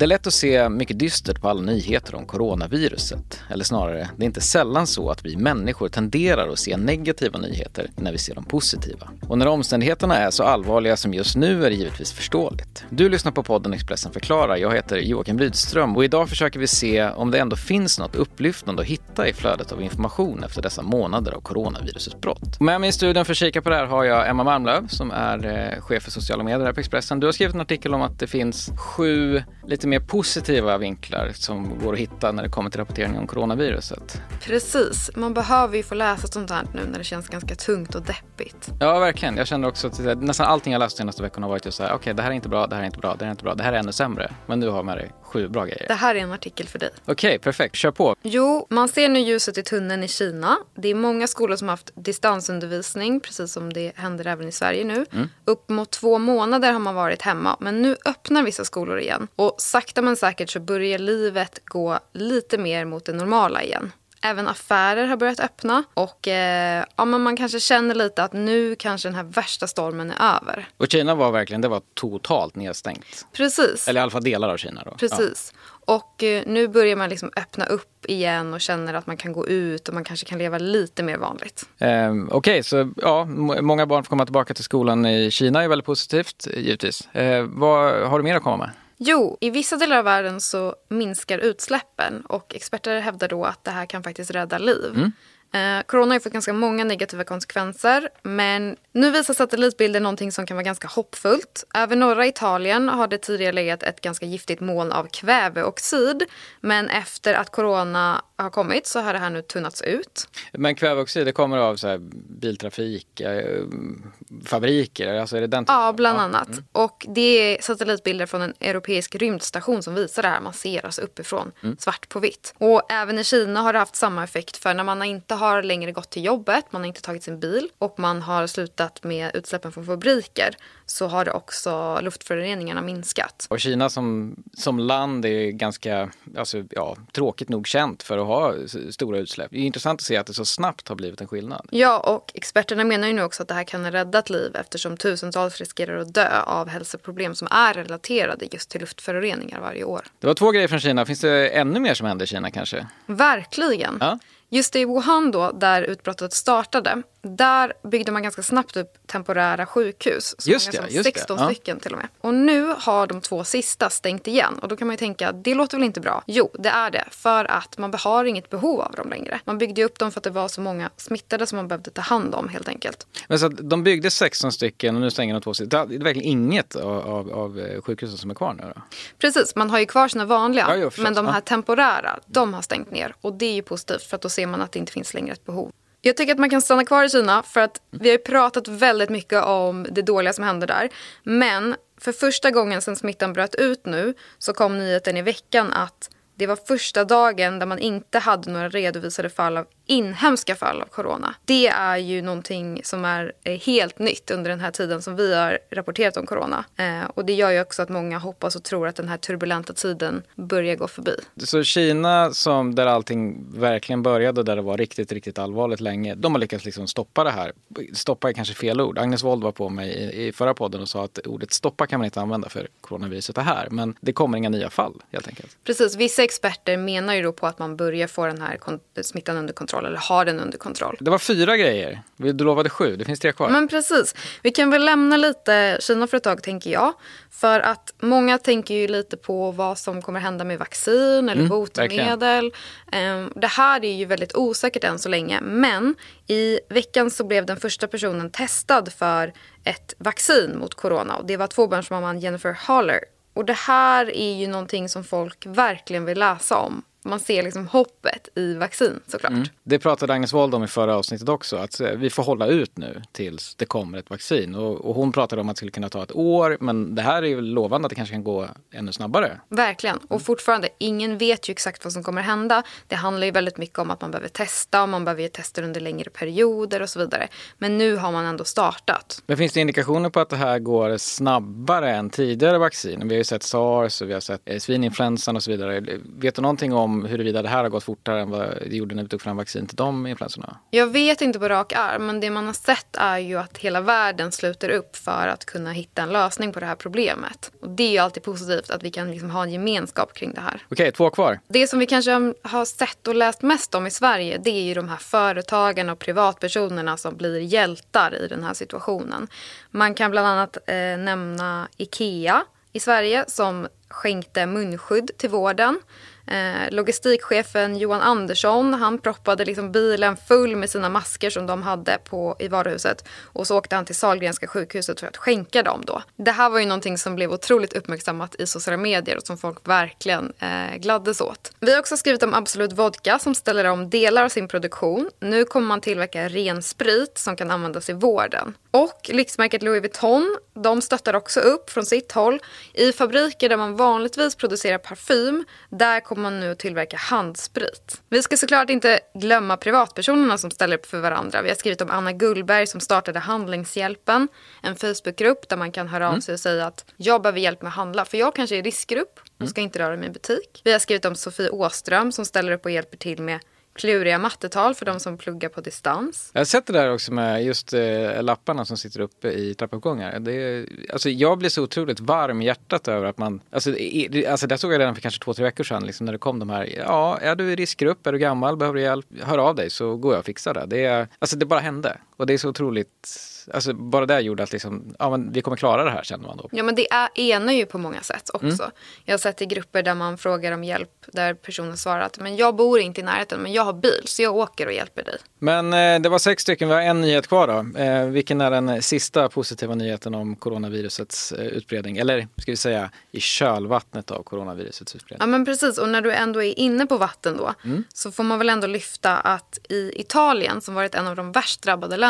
Det är lätt att se mycket dystert på alla nyheter om coronaviruset. Eller snarare, det är inte sällan så att vi människor tenderar att se negativa nyheter när vi ser de positiva. Och när omständigheterna är så allvarliga som just nu är det givetvis förståeligt. Du lyssnar på podden Expressen förklarar. Jag heter Joakim Rydström och idag försöker vi se om det ändå finns något upplyftande att hitta i flödet av information efter dessa månader av coronavirusets brott. Med mig i studion för att kika på det här har jag Emma Malmlöv som är eh, chef för sociala medier här på Expressen. Du har skrivit en artikel om att det finns sju lite mer positiva vinklar som går att hitta när det kommer till rapportering om coronaviruset. Precis. Man behöver ju få läsa sånt här nu när det känns ganska tungt och deppigt. Ja, verkligen. Jag känner också att nästan allting jag läst senaste veckorna har varit just så här, okej, okay, det här är inte bra, det här är inte bra, det här är inte bra, det här är ännu sämre. Men du har med dig sju bra grejer. Det här är en artikel för dig. Okej, okay, perfekt. Kör på. Jo, man ser nu ljuset i tunneln i Kina. Det är många skolor som har haft distansundervisning, precis som det händer även i Sverige nu. Mm. Upp mot två månader har man varit hemma, men nu öppnar vissa skolor igen. Och sakta men säkert så börjar livet gå lite mer mot det normala igen. Även affärer har börjat öppna och eh, ja, men man kanske känner lite att nu kanske den här värsta stormen är över. Och Kina var verkligen, det var totalt nedstängt. Precis. Eller i alla fall delar av Kina då. Precis. Ja. Och eh, nu börjar man liksom öppna upp igen och känner att man kan gå ut och man kanske kan leva lite mer vanligt. Eh, Okej, okay, så ja, många barn får komma tillbaka till skolan i Kina är väldigt positivt givetvis. Eh, vad har du mer att komma med? Jo, i vissa delar av världen så minskar utsläppen och experter hävdar då att det här kan faktiskt rädda liv. Mm. Eh, corona har fått ganska många negativa konsekvenser men nu visar satellitbilder någonting som kan vara ganska hoppfullt. Över norra Italien har det tidigare legat ett ganska giftigt moln av kväveoxid men efter att corona har kommit så har det här nu tunnats ut. Men kväveoxid det kommer av så biltrafik, eh, fabriker? Alltså är det den ja, bland ja. annat. Mm. Och det är satellitbilder från en europeisk rymdstation som visar det här. Man ser alltså uppifrån, mm. svart på vitt. Och även i Kina har det haft samma effekt för när man inte har längre gått till jobbet, man har inte tagit sin bil och man har slutat med utsläppen från fabriker så har det också luftföroreningarna minskat. Och Kina som, som land är ganska, alltså, ja, tråkigt nog känt för att ha stora utsläpp. Det är intressant att se att det så snabbt har blivit en skillnad. Ja, och experterna menar ju nu också att det här kan ha räddat liv eftersom tusentals riskerar att dö av hälsoproblem som är relaterade just till luftföroreningar varje år. Det var två grejer från Kina. Finns det ännu mer som händer i Kina kanske? Verkligen. Ja. Just i Wuhan då, där utbrottet startade, där byggde man ganska snabbt upp temporära sjukhus. Just det, just 16 det. stycken till och med. Och nu har de två sista stängt igen. Och då kan man ju tänka, det låter väl inte bra? Jo, det är det. För att man har inget behov av dem längre. Man byggde upp dem för att det var så många smittade som man behövde ta hand om helt enkelt. Men så de byggde 16 stycken och nu stänger de två stycken. Det är verkligen inget av, av, av eh, sjukhusen som är kvar nu då? Precis, man har ju kvar sina vanliga. Ja, jo, men de här temporära, de har stängt ner. Och det är ju positivt för att då ser man att det inte finns längre ett behov. Jag tycker att man kan stanna kvar i Kina för att vi har ju pratat väldigt mycket om det dåliga som händer där. Men för första gången sedan smittan bröt ut nu så kom nyheten i veckan att det var första dagen där man inte hade några redovisade fall av inhemska fall av corona. Det är ju någonting som är helt nytt under den här tiden som vi har rapporterat om corona. Eh, och det gör ju också att många hoppas och tror att den här turbulenta tiden börjar gå förbi. Så Kina, som där allting verkligen började och där det var riktigt, riktigt allvarligt länge, de har lyckats liksom stoppa det här. Stoppa är kanske fel ord. Agnes Wold var på mig i, i förra podden och sa att ordet stoppa kan man inte använda för coronaviruset det här. Men det kommer inga nya fall helt enkelt. Precis, vissa experter menar ju då på att man börjar få den här smittan under kontroll eller har den under kontroll. Det var fyra grejer. Du lovade sju. Det finns tre kvar. Men precis. Vi kan väl lämna lite Kina för ett tag tänker jag. För att många tänker ju lite på vad som kommer hända med vaccin eller mm, botemedel. Verkligen. Det här är ju väldigt osäkert än så länge. Men i veckan så blev den första personen testad för ett vaccin mot corona. Och det var tvåbarnsmamman Jennifer Haller. Och det här är ju någonting som folk verkligen vill läsa om man ser liksom hoppet i vaccin såklart. Mm. Det pratade Agnes Wold om i förra avsnittet också, att eh, vi får hålla ut nu tills det kommer ett vaccin. Och, och, hon pratade om att det skulle kunna ta ett år, men det här är ju lovande att det kanske kan gå ännu snabbare. Verkligen, och fortfarande, ingen vet ju exakt vad som kommer hända. Det handlar ju väldigt mycket om att man behöver testa, och man behöver testa under längre perioder och så vidare. Men nu har man ändå startat. Men finns det indikationer på att det här går snabbare än tidigare vaccin? Vi har ju sett sars och vi har sett eh, svininfluensan och så vidare. Vet du någonting om om huruvida det här har gått fortare än vad det gjorde när vi tog fram vaccin till de influensorna? Jag vet inte på rak arm, men det man har sett är ju att hela världen sluter upp för att kunna hitta en lösning på det här problemet. Och det är ju alltid positivt att vi kan liksom ha en gemenskap kring det här. Okej, okay, två kvar. Det som vi kanske har sett och läst mest om i Sverige, det är ju de här företagen och privatpersonerna som blir hjältar i den här situationen. Man kan bland annat eh, nämna Ikea i Sverige som skänkte munskydd till vården. Eh, logistikchefen Johan Andersson han proppade liksom bilen full med sina masker som de hade på, i varuhuset. Och så åkte han till Sahlgrenska sjukhuset för att skänka dem då. Det här var ju någonting som blev otroligt uppmärksammat i sociala medier och som folk verkligen eh, gladdes åt. Vi har också skrivit om Absolut Vodka som ställer om delar av sin produktion. Nu kommer man tillverka ren sprit som kan användas i vården. Och lyxmärket Louis Vuitton de stöttar också upp från sitt håll. I fabriker där man vanligtvis producerar parfym, där kommer man nu att tillverka handsprit. Vi ska såklart inte glömma privatpersonerna som ställer upp för varandra. Vi har skrivit om Anna Gullberg som startade Handlingshjälpen, en Facebookgrupp där man kan höra av mm. sig och säga att jag behöver hjälp med att handla, för jag kanske är i riskgrupp och ska inte röra mig i butik. Vi har skrivit om Sofie Åström som ställer upp och hjälper till med kluriga mattetal för de som pluggar på distans. Jag har sett det där också med just eh, lapparna som sitter uppe i trappuppgångar. Det, alltså, jag blir så otroligt varm i hjärtat över att man, alltså, i, alltså det såg jag redan för kanske två, tre veckor sedan liksom, när det kom de här, ja, är du i riskgrupp, är du gammal, behöver du hjälp, hör av dig så går jag och fixar det. Det, alltså, det bara hände och det är så otroligt alltså bara det gjorde att liksom, ja, men vi kommer klara det här känner man då. Ja men det är, enar ju på många sätt också. Mm. Jag har sett i grupper där man frågar om hjälp där personen svarar att men jag bor inte i närheten men jag har bil så jag åker och hjälper dig. Men eh, det var sex stycken, vi har en nyhet kvar då. Eh, vilken är den sista positiva nyheten om coronavirusets eh, utbredning? Eller ska vi säga i kölvattnet av coronavirusets utbredning? Ja men precis och när du ändå är inne på vatten då mm. så får man väl ändå lyfta att i Italien som varit en av de värst drabbade länderna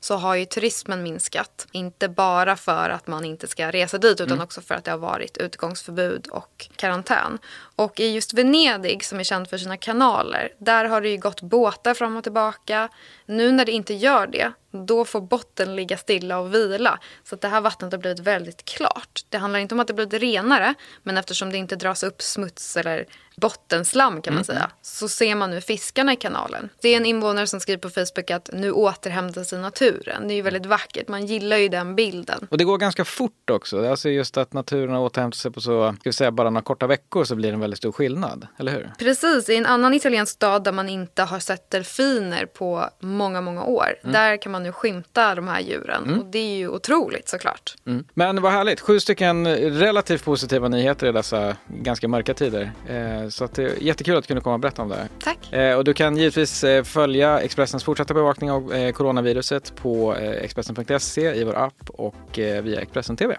så har ju turismen minskat. Inte bara för att man inte ska resa dit utan mm. också för att det har varit utgångsförbud och karantän. Och i just Venedig som är känd för sina kanaler, där har det ju gått båtar fram och tillbaka. Nu när det inte gör det, då får botten ligga stilla och vila. Så att det här vattnet har blivit väldigt klart. Det handlar inte om att det blivit renare, men eftersom det inte dras upp smuts eller bottenslam kan man mm. säga, så ser man nu fiskarna i kanalen. Det är en invånare som skriver på Facebook att nu återhämtar sig naturen. Det är ju väldigt vackert, man gillar ju den bilden. Och det går ganska fort också. Alltså just att naturen återhämtar sig på så, ska vi säga bara några korta veckor så blir det en väldigt stor skillnad, eller hur? Precis, i en annan italiensk stad där man inte har sett delfiner på många, många år, mm. där kan man nu skymta de här djuren. Mm. Och det är ju otroligt såklart. Mm. Men vad härligt, sju stycken relativt positiva nyheter i dessa ganska mörka tider. Eh, så att det är jättekul att du kunde komma och berätta om det. Tack. Eh, och du kan givetvis eh, följa Expressens fortsatta bevakning av coronaviruset på Expressen.se i vår app och via Expressen TV.